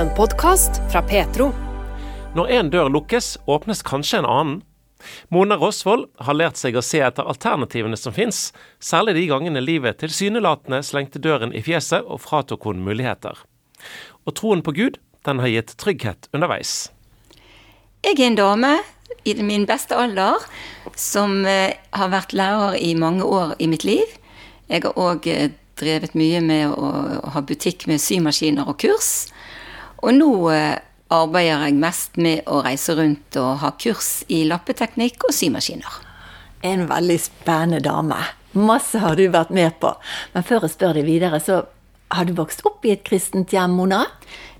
En podkast fra Petro. Når en dør lukkes, åpnes kanskje en annen. Mona Rosvold har lært seg å se etter alternativene som fins, særlig de gangene livet tilsynelatende slengte døren i fjeset og fratok hun muligheter. Og troen på Gud, den har gitt trygghet underveis. Jeg er en dame i min beste alder som eh, har vært lærer i mange år i mitt liv. Jeg har òg eh, drevet mye med å ha butikk med symaskiner og kurs. Og nå eh, arbeider jeg mest med å reise rundt og ha kurs i lappeteknikk og symaskiner. En veldig spennende dame. Masse har du vært med på. Men før jeg spør deg videre, så har du vokst opp i et kristent hjem, Mona?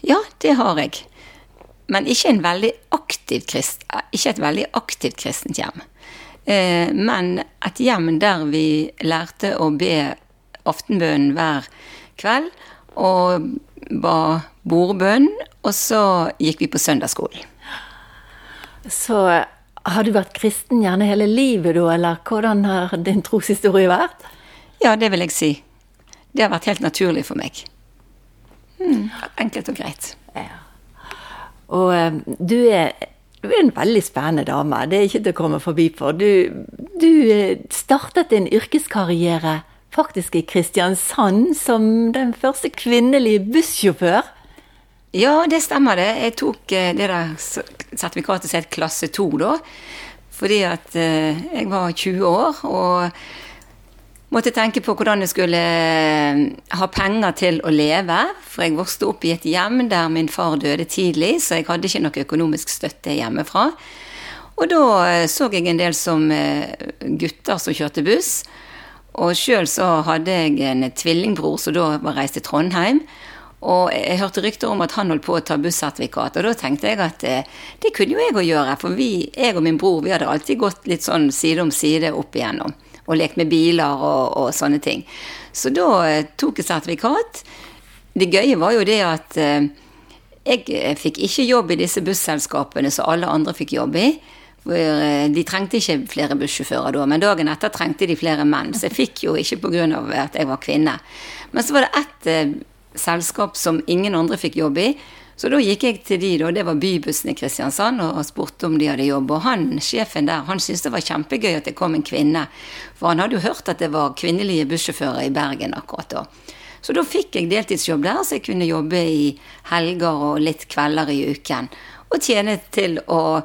Ja, det har jeg. Men ikke, krist, ikke et veldig aktivt kristent hjem. Eh, men et hjem der vi lærte å be aftenbønnen hver kveld, og ba bordbønn, og så gikk vi på søndagsskolen. Så har du vært kristen gjerne hele livet, da, eller hvordan har din troshistorie vært? Ja, det vil jeg si. Det har vært helt naturlig for meg. Mm, enkelt og greit. Ja. Og um, du er, du er en veldig spennende dame. Det er ikke til å komme forbi for. Du, du eh, startet din yrkeskarriere faktisk i Kristiansand som den første kvinnelige bussjåfør. Ja, det stemmer det. Jeg tok eh, det der sertifikatet som het klasse 2 da. Fordi at eh, jeg var 20 år og måtte tenke på hvordan jeg skulle eh, ha penger til å leve. For jeg vokste opp i et hjem der min far døde tidlig, så jeg hadde ikke noe økonomisk støtte hjemmefra. Og da så jeg en del som gutter som kjørte buss. Og sjøl så hadde jeg en tvillingbror som da var reist til Trondheim. Og jeg hørte rykter om at han holdt på å ta bussertifikat, og da tenkte jeg at eh, det kunne jo jeg òg gjøre. For vi, jeg og min bror, vi hadde alltid gått litt sånn side om side opp igjennom. Og lekt med biler og, og sånne ting. Så da eh, tok jeg sertifikat. Det gøye var jo det at eh, jeg fikk ikke jobb i disse busselskapene som alle andre fikk jobb i. De trengte ikke flere bussjåfører da, men dagen etter trengte de flere menn. Så jeg fikk jo ikke pga. at jeg var kvinne. Men så var det ett selskap som ingen andre fikk jobb i. Så da gikk jeg til de, da, det var Bybussen i Kristiansand, og spurte om de hadde jobb. Og han, sjefen der han syntes det var kjempegøy at det kom en kvinne. For han hadde jo hørt at det var kvinnelige bussjåfører i Bergen akkurat da. Så da fikk jeg deltidsjobb der, så jeg kunne jobbe i helger og litt kvelder i uken. Og tjene til å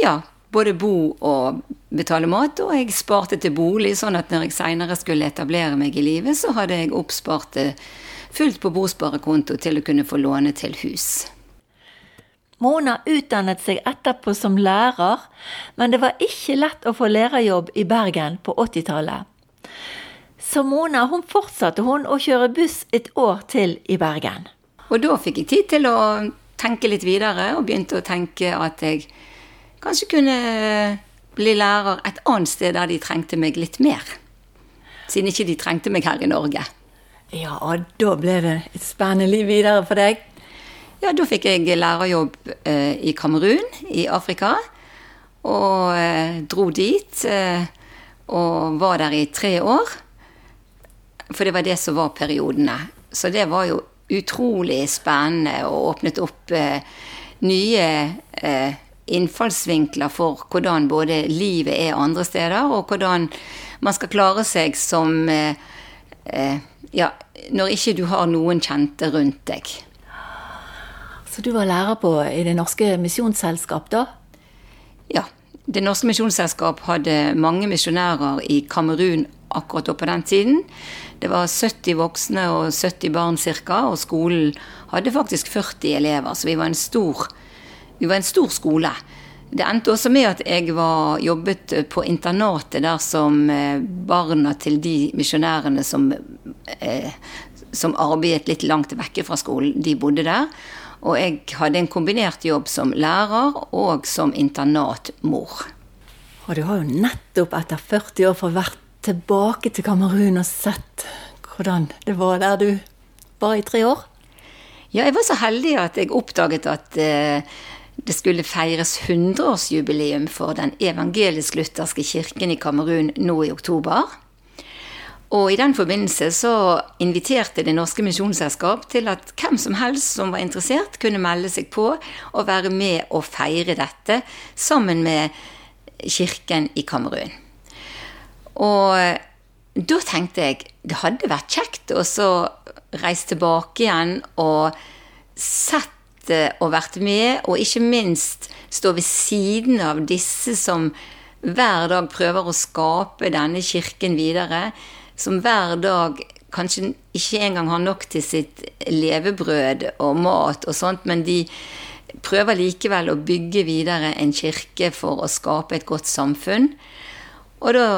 ja, både bo og betale mat, og jeg sparte til bolig, sånn at når jeg seinere skulle etablere meg i livet, så hadde jeg oppspart fullt på bosparekonto til å kunne få låne til hus. Mona utdannet seg etterpå som lærer, men det var ikke lett å få lærerjobb i Bergen på 80-tallet. Så Mona hun fortsatte hun å kjøre buss et år til i Bergen. Og da fikk jeg tid til å tenke litt videre, og begynte å tenke at jeg kanskje kunne bli lærer et annet sted der de trengte meg litt mer. Siden ikke de trengte meg her i Norge. Ja, og da ble det et spennende liv videre for deg? Ja, da fikk jeg lærerjobb eh, i Kamerun i Afrika. Og eh, dro dit eh, og var der i tre år. For det var det som var periodene. Så det var jo utrolig spennende og åpnet opp eh, nye eh, innfallsvinkler for hvordan både livet er andre steder, og hvordan man skal klare seg som eh, eh, Ja, når ikke du har noen kjente rundt deg. Så du var lærer på i Det Norske Misjonsselskap, da? Ja. Det Norske Misjonsselskap hadde mange misjonærer i Kamerun akkurat på den tiden. Det var 70 voksne og 70 barn ca., og skolen hadde faktisk 40 elever, så vi var en stor vi var en stor skole. Det endte også med at jeg var, jobbet på internatet der som eh, barna til de misjonærene som, eh, som arbeidet litt langt vekke fra skolen, de bodde der. Og jeg hadde en kombinert jobb som lærer og som internatmor. Og du har jo nettopp etter 40 år fått vært tilbake til Kamerun og sett hvordan det var der du var i tre år? Ja, jeg var så heldig at jeg oppdaget at eh, det skulle feires 100-årsjubileum for den evangelisk-lutherske kirken i Kamerun nå i oktober. Og i den forbindelse så inviterte Det Norske Misjonsselskap til at hvem som helst som var interessert, kunne melde seg på og være med og feire dette sammen med kirken i Kamerun. Og da tenkte jeg det hadde vært kjekt å reise tilbake igjen og sett og vært med, og ikke minst stå ved siden av disse som hver dag prøver å skape denne kirken videre som hver dag kanskje ikke engang har nok til sitt levebrød og mat og sånt, men de prøver likevel å bygge videre en kirke for å skape et godt samfunn. Og da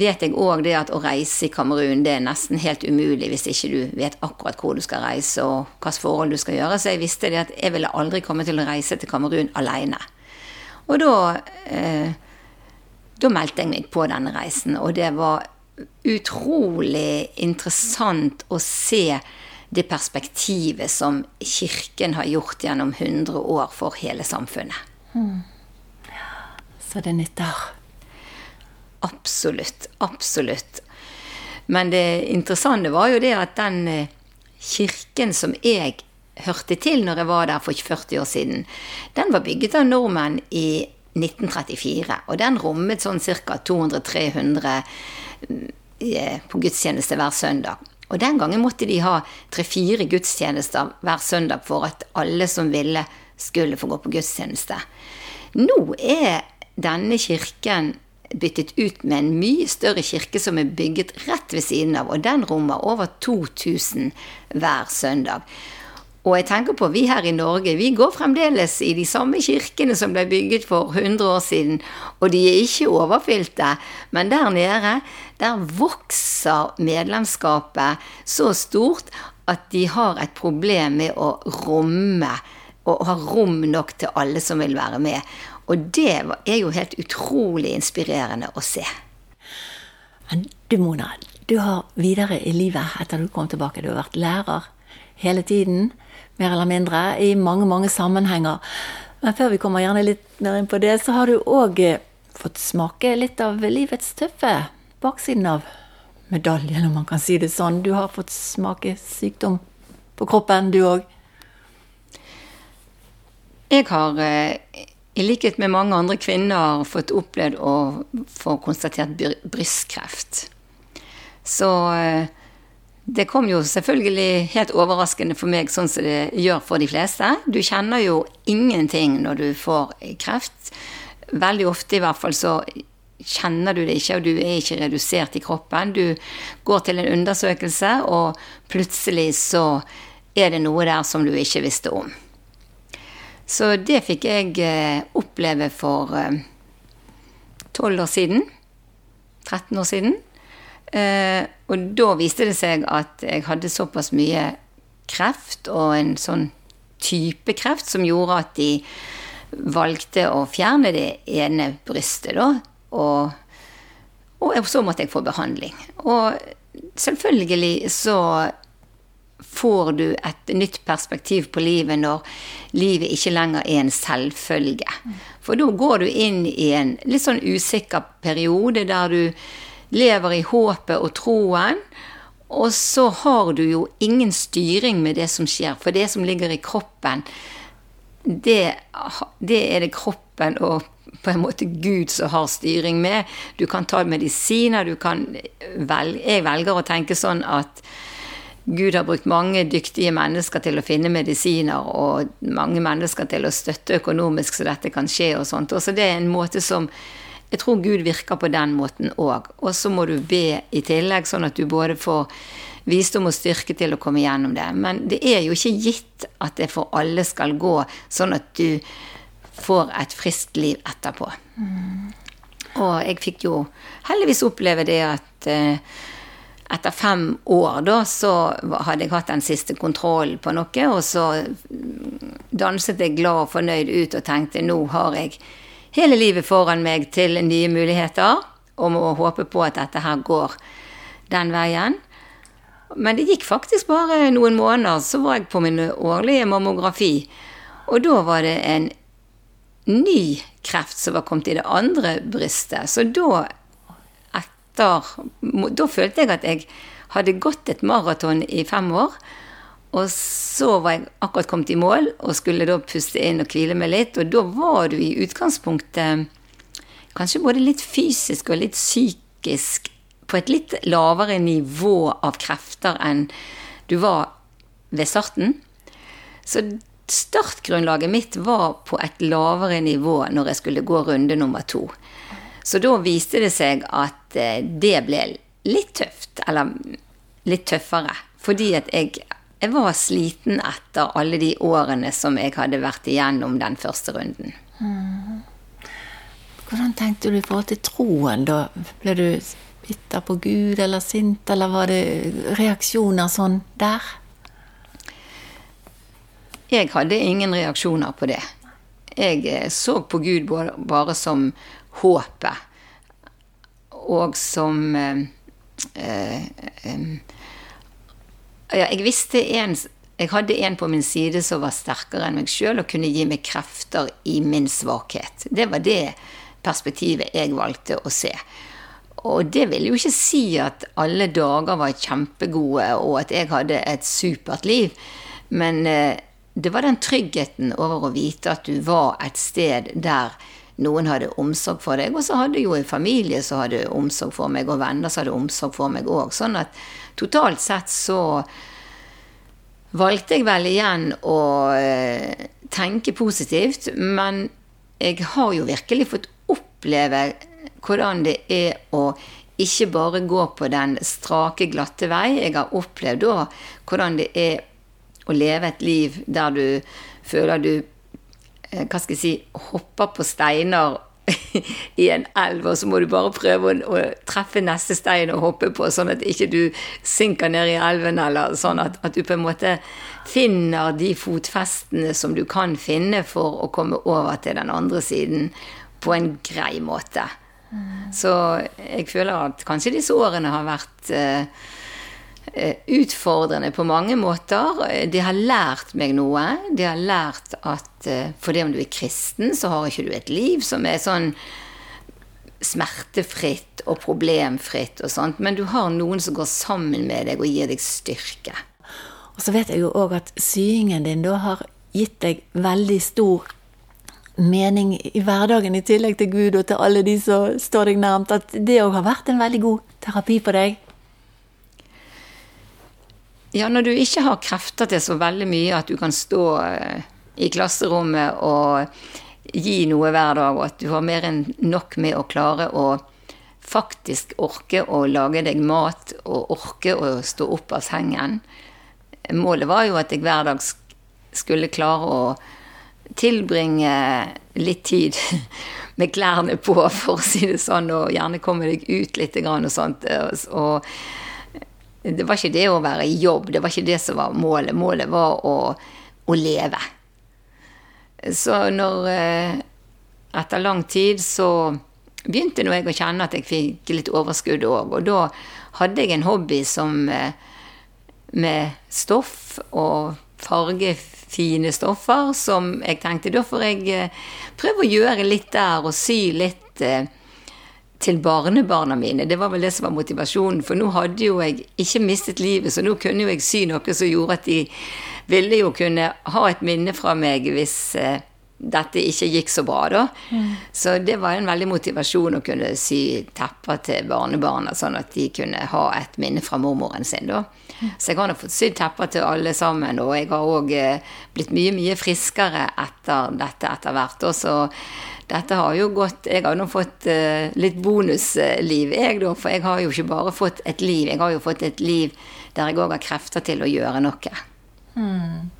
vet jeg òg det at å reise i Kamerun det er nesten helt umulig hvis ikke du vet akkurat hvor du skal reise og hvilke forhold du skal gjøre. Så jeg visste det at jeg ville aldri komme til å reise til Kamerun alene. Og da, eh, da meldte jeg meg på denne reisen, og det var utrolig interessant å se det perspektivet som Kirken har gjort gjennom 100 år for hele samfunnet. Mm. Så det nytter? Absolutt. Absolutt. Men det interessante var jo det at den eh, kirken som jeg hørte til når jeg var der for 40 år siden, den var bygget av nordmenn i 1934. Og den rommet sånn ca. 200-300 på gudstjeneste hver søndag. Og den gangen måtte de ha tre-fire gudstjenester hver søndag for at alle som ville, skulle få gå på gudstjeneste. Nå er denne kirken byttet ut med en mye større kirke som er bygget rett ved siden av, og den rommer over 2000 hver søndag. Og jeg tenker på vi her i Norge, vi går fremdeles i de samme kirkene som ble bygget for 100 år siden, og de er ikke overfylte. Men der nede, der vokser medlemskapet så stort at de har et problem med å romme, og ha rom nok til alle som vil være med. Og det er jo helt utrolig inspirerende å se. Men du Mona, du har videre i livet etter du kom tilbake. Du har vært lærer hele tiden mer eller mindre, i mange, mange sammenhenger. Men før vi kommer gjerne litt mer inn på det, så har du òg eh, fått smake litt av livets tøffe baksiden av medaljen, om man kan si det sånn. Du har fått smake sykdom på kroppen, du òg. Jeg har, eh, i likhet med mange andre kvinner, fått opplevd å få konstatert brystkreft. Så eh, det kom jo selvfølgelig helt overraskende for meg, sånn som det gjør for de fleste. Du kjenner jo ingenting når du får kreft. Veldig ofte i hvert fall så kjenner du det ikke, og du er ikke redusert i kroppen. Du går til en undersøkelse, og plutselig så er det noe der som du ikke visste om. Så det fikk jeg eh, oppleve for eh, tolv år siden. 13 år siden. Eh, og da viste det seg at jeg hadde såpass mye kreft, og en sånn type kreft, som gjorde at de valgte å fjerne det ene brystet, da. Og, og så måtte jeg få behandling. Og selvfølgelig så får du et nytt perspektiv på livet når livet ikke lenger er en selvfølge. For da går du inn i en litt sånn usikker periode der du lever i håpet og troen. Og så har du jo ingen styring med det som skjer, for det som ligger i kroppen, det, det er det kroppen og på en måte Gud som har styring med. Du kan ta medisiner, du kan velge Jeg velger å tenke sånn at Gud har brukt mange dyktige mennesker til å finne medisiner, og mange mennesker til å støtte økonomisk så dette kan skje og sånt. Og så det er en måte som jeg tror Gud virker på den måten òg. Og så må du be i tillegg, sånn at du både får visdom og styrke til å komme gjennom det. Men det er jo ikke gitt at det for alle skal gå sånn at du får et friskt liv etterpå. Mm. Og jeg fikk jo heldigvis oppleve det at eh, etter fem år da, så hadde jeg hatt den siste kontrollen på noe, og så danset jeg glad og fornøyd ut og tenkte nå har jeg hele livet foran meg til nye muligheter, og må håpe på at dette her går den veien. Men det gikk faktisk bare noen måneder, så var jeg på min årlige mammografi. Og da var det en ny kreft som var kommet i det andre brystet. Så da, etter Da følte jeg at jeg hadde gått et maraton i fem år. Og så var jeg akkurat kommet i mål og skulle da puste inn og hvile meg litt. Og da var du i utgangspunktet kanskje både litt fysisk og litt psykisk på et litt lavere nivå av krefter enn du var ved starten. Så startgrunnlaget mitt var på et lavere nivå når jeg skulle gå runde nummer to. Så da viste det seg at eh, det ble litt tøft, eller litt tøffere. Fordi at jeg, jeg var sliten etter alle de årene som jeg hadde vært igjennom den første runden. Mm. Hvordan tenkte du i forhold til troen, da? Ble du bitter på Gud eller sint, eller var det reaksjoner sånn der? Jeg hadde ingen reaksjoner på det. Jeg eh, så på Gud bare som håpet. Og som eh, eh, Ja, jeg en Jeg hadde en på min side som var sterkere enn meg sjøl og kunne gi meg krefter i min svakhet. Det var det perspektivet jeg valgte å se. Og det vil jo ikke si at alle dager var kjempegode, og at jeg hadde et supert liv. Men eh, det var den tryggheten over å vite at du var et sted der noen hadde omsorg for deg. Og så hadde jo en familie som hadde omsorg for meg, og venner som hadde omsorg for meg òg. Sånn at totalt sett så valgte jeg vel igjen å eh, tenke positivt. Men jeg har jo virkelig fått oppleve hvordan det er å ikke bare gå på den strake, glatte vei. Jeg har opplevd da hvordan det er å leve et liv der du føler du hva skal jeg si, hopper på steiner i en elv, og så må du bare prøve å, å, treffe neste stein og hoppe på, sånn at ikke du synker ned i elven, eller sånn at, at, du på en måte finner de fotfestene som du kan finne for å komme over til den andre siden på en grei måte. Mm. Så jeg føler at kanskje disse årene har vært uh, utfordrende på mange måter. De har lært meg noe. De har lært at uh, fordi om du er kristen, så har ikke du et liv som er sånn smertefritt og problemfritt og sånt, men du har noen som går sammen med deg og gir deg styrke. Og så vet jeg jo òg at syingen din da har gitt deg veldig stor mening i hverdagen, i tillegg til Gud og til alle de som står deg nærmt, at det òg har vært en veldig god terapi for deg? Ja, når du ikke har krefter til så veldig mye at du kan stå eh, i klasserommet og gi noe hver dag, og at du har mer enn nok med å klare å faktisk orke å lage deg mat og orke å stå opp av sengen. Målet var jo at jeg hver dag skulle klare å tilbringe litt tid med klærne på, for å si det sånn, og gjerne komme deg ut litt og sånt. Og det var ikke det å være i jobb, det var ikke det som var målet. Målet var å, å leve. Så når eh, Etter lang tid så begynte nå jeg å kjenne at jeg fikk litt overskudd òg, og da hadde jeg en hobby som eh, med stoff og fargefine stoffer som jeg tenkte da får jeg eh, prøve å gjøre litt der og sy litt til barnebarna mine. Det var vel det som var motivasjonen, for nå hadde jo jeg ikke mistet livet, så nå kunne jo jeg sy noe som gjorde at de ville jo kunne ha et minne fra meg hvis eh, dette ikke gikk så bra, da. Mm. Så det var en veldig motivasjon å kunne sy tepper til barnebarna, sånn at de kunne ha et minne fra mormoren sin, da. Så jeg har nå fått sydd tepper til alle sammen, og jeg har òg eh, blitt mye, mye friskere etter dette etter hvert. Og så dette har jo gått Jeg har nå fått uh, litt bonusliv, jeg, da. For jeg har jo ikke bare fått et liv, jeg har jo fått et liv der jeg òg har krefter til å gjøre noe. Mm.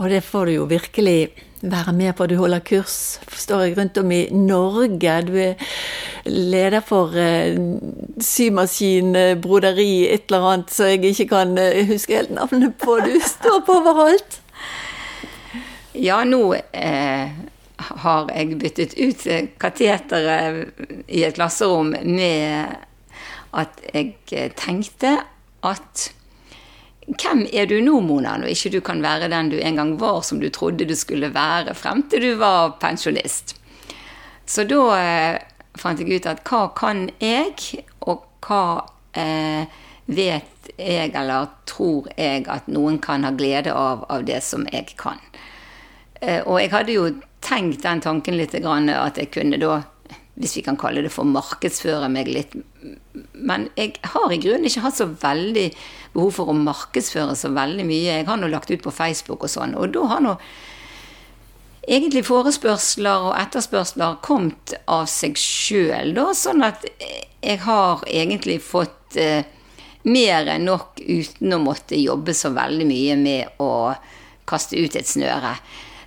Og det får du jo virkelig være med på. Du holder kurs, forstår jeg, rundt om i Norge. Du er leder for eh, symaskinbroderi, et eller annet så jeg ikke kan eh, huske helt navnet på. Du står på overalt. Ja, nå eh, har jeg byttet ut kateteret i et klasserom med at jeg tenkte at hvem er du nå, Mona, når ikke du kan være den du en gang var, som du trodde du skulle være, frem til du var pensjonist? Så da eh, fant jeg ut at hva kan jeg, og hva eh, vet jeg eller tror jeg at noen kan ha glede av av det som jeg kan. Eh, og jeg hadde jo tenkt den tanken litt, at jeg kunne da, hvis vi kan kalle det for markedsføre meg litt. Men jeg har i grunnen ikke hatt så veldig behov for å markedsføre så veldig mye. Jeg har nå lagt ut på Facebook og sånn, og da har nå egentlig forespørsler og etterspørsler kommet av seg sjøl, da. Sånn at jeg har egentlig fått eh, mer enn nok uten å måtte jobbe så veldig mye med å kaste ut et snøre.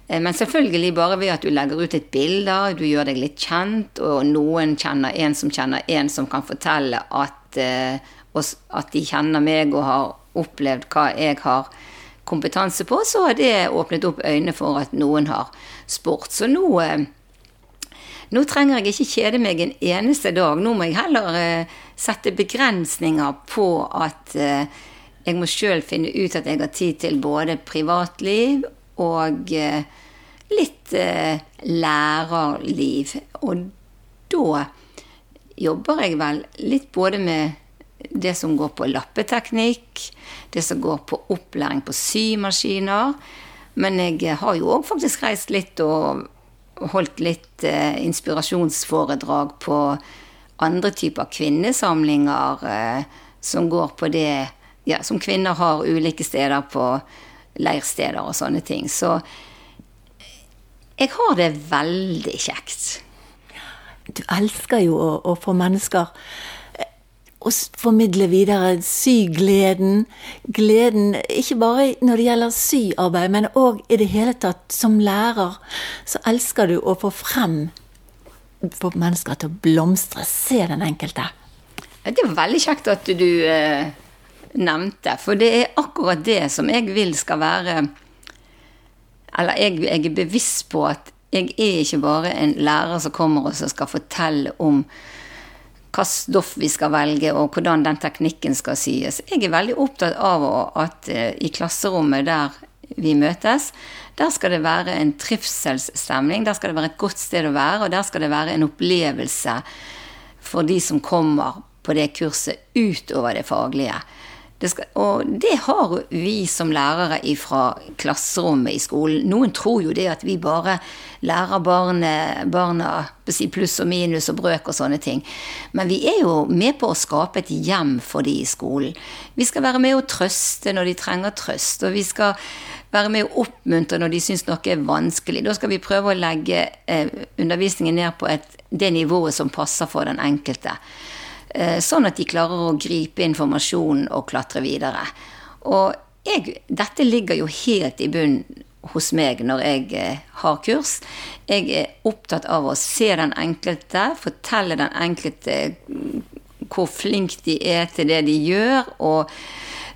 Eh, men selvfølgelig bare ved at du legger ut et bilde, du gjør deg litt kjent, og noen kjenner en som kjenner en som kan fortelle at, eh, at de kjenner meg og har opplevd hva jeg har kompetanse på, så har det åpnet opp øynene for at noen har spurt. Så nå, eh, nå trenger jeg ikke kjede meg en eneste dag. Nå må jeg heller sette begrensninger på at jeg må sjøl finne ut at jeg har tid til både privatliv og litt lærerliv. Og da jobber jeg vel litt både med det som går på lappeteknikk, det som går på opplæring på symaskiner. Men jeg har jo òg faktisk reist litt og holdt litt eh, inspirasjonsforedrag på andre typer kvinnesamlinger eh, som går på det ja, som kvinner har ulike steder på leirsteder og sånne ting. Så jeg har det veldig kjekt. Du elsker jo å, å få mennesker å formidle videre sygleden. Gleden ikke bare når det gjelder syarbeid, men òg i det hele tatt som lærer. Så elsker du å få frem få mennesker til å blomstre. Se den enkelte. Det var veldig kjekt at du eh, nevnte, for det er akkurat det som jeg vil skal være Eller jeg, jeg er bevisst på at jeg er ikke bare en lærer som kommer og som skal fortelle om hva stoff vi skal velge, og hvordan den teknikken skal sies. Jeg er veldig opptatt av at eh, i klasserommet der vi møtes, der skal det være en trivselsstemning, der skal det være et godt sted å være, og der skal det være en opplevelse for de som kommer på det kurset utover det faglige. Det skal, og det har vi som lærere fra klasserommet i skolen. Noen tror jo det at vi bare lærer barne, barna pluss og minus og brøk og sånne ting. Men vi er jo med på å skape et hjem for de i skolen. Vi skal være med å trøste når de trenger trøst, og vi skal være med å oppmuntre når de syns noe er vanskelig. Da skal vi prøve å legge eh, undervisningen ned på et, det nivået som passer for den enkelte. Eh, sånn at de klarer å gripe informasjonen og klatre videre. Og jeg, dette ligger jo helt i bunnen hos meg når jeg eh, har kurs. Jeg er opptatt av å se den enkelte, fortelle den enkelte mm, hvor flink de er til det de gjør, og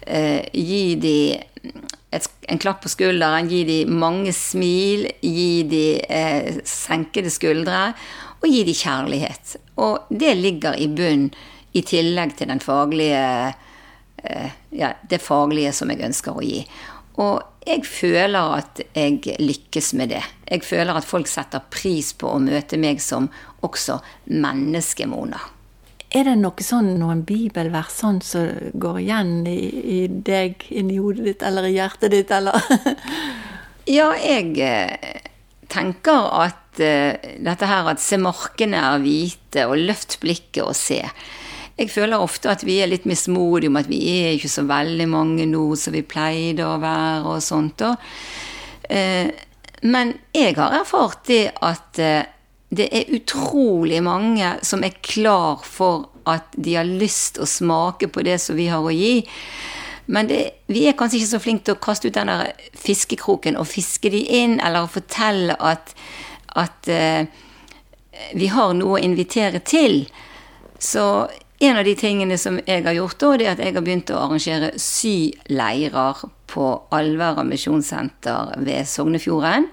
eh, gi dem en klapp på skulderen, gi dem mange smil, gi dem eh, senkede skuldre, og gi dem kjærlighet. Og det ligger i bunn i tillegg til den faglige eh, ja, det faglige som jeg ønsker å gi. Og jeg føler at jeg lykkes med det. Jeg føler at folk setter pris på å møte meg som også menneske, Mona. Er det noe sånn, noen bibelvers sånn som går igjen i, i deg, inni hodet ditt eller i hjertet ditt, eller? ja, jeg eh, tenker at dette her at se markene er hvite, og løft blikket og se. Jeg føler ofte at vi er litt mismodige om at vi er ikke så veldig mange nå som vi pleide å være og sånt. Eh, men jeg har erfart det at eh, det er utrolig mange som er klar for at de har lyst å smake på det som vi har å gi. Men det, vi er kanskje ikke så flinke til å kaste ut den der fiskekroken og fiske de inn, eller fortelle at, at uh, vi har noe å invitere til. Så en av de tingene som jeg har gjort, da, det er at jeg har begynt å arrangere syleirer på Alvera misjonssenter ved Sognefjorden.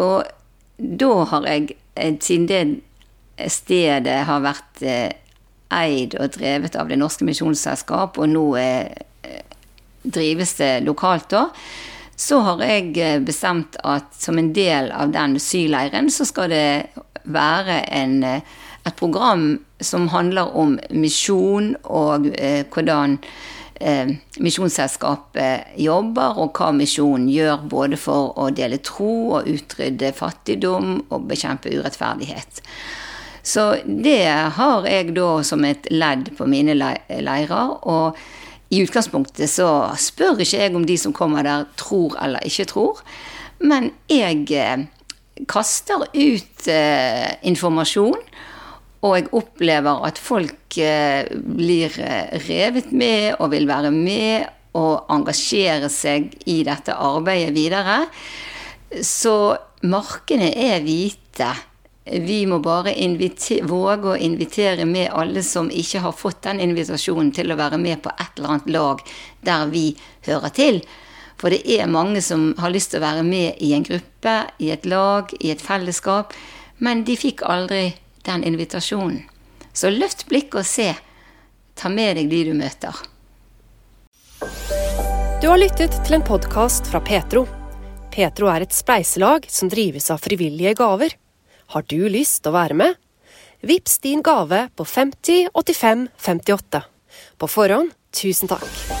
Og da har jeg, eh, siden det stedet har vært eh, eid og drevet av Det Norske Misjonsselskap, og nå eh, drives det lokalt, da, så har jeg bestemt at som en del av den syleiren, så skal det være en et program som handler om misjon og eh, hvordan eh, Misjonsselskapet jobber, og hva misjonen gjør både for å dele tro og utrydde fattigdom og bekjempe urettferdighet. Så det har jeg da som et ledd på mine leirer. Og i utgangspunktet så spør ikke jeg om de som kommer der, tror eller ikke tror. Men jeg eh, kaster ut eh, informasjon. Og jeg opplever at folk eh, blir eh, revet med og vil være med og engasjere seg i dette arbeidet videre. Så markene er hvite. Vi må bare våge å invitere med alle som ikke har fått den invitasjonen til å være med på et eller annet lag der vi hører til. For det er mange som har lyst til å være med i en gruppe, i et lag, i et fellesskap. Men de fikk aldri den invitasjonen. Så løft blikket og se. Ta med deg de du møter. Du har lyttet til en podkast fra Petro. Petro er et spleiselag som drives av frivillige gaver. Har du lyst til å være med? Vips din gave på 50 85 58. På forhånd, tusen takk.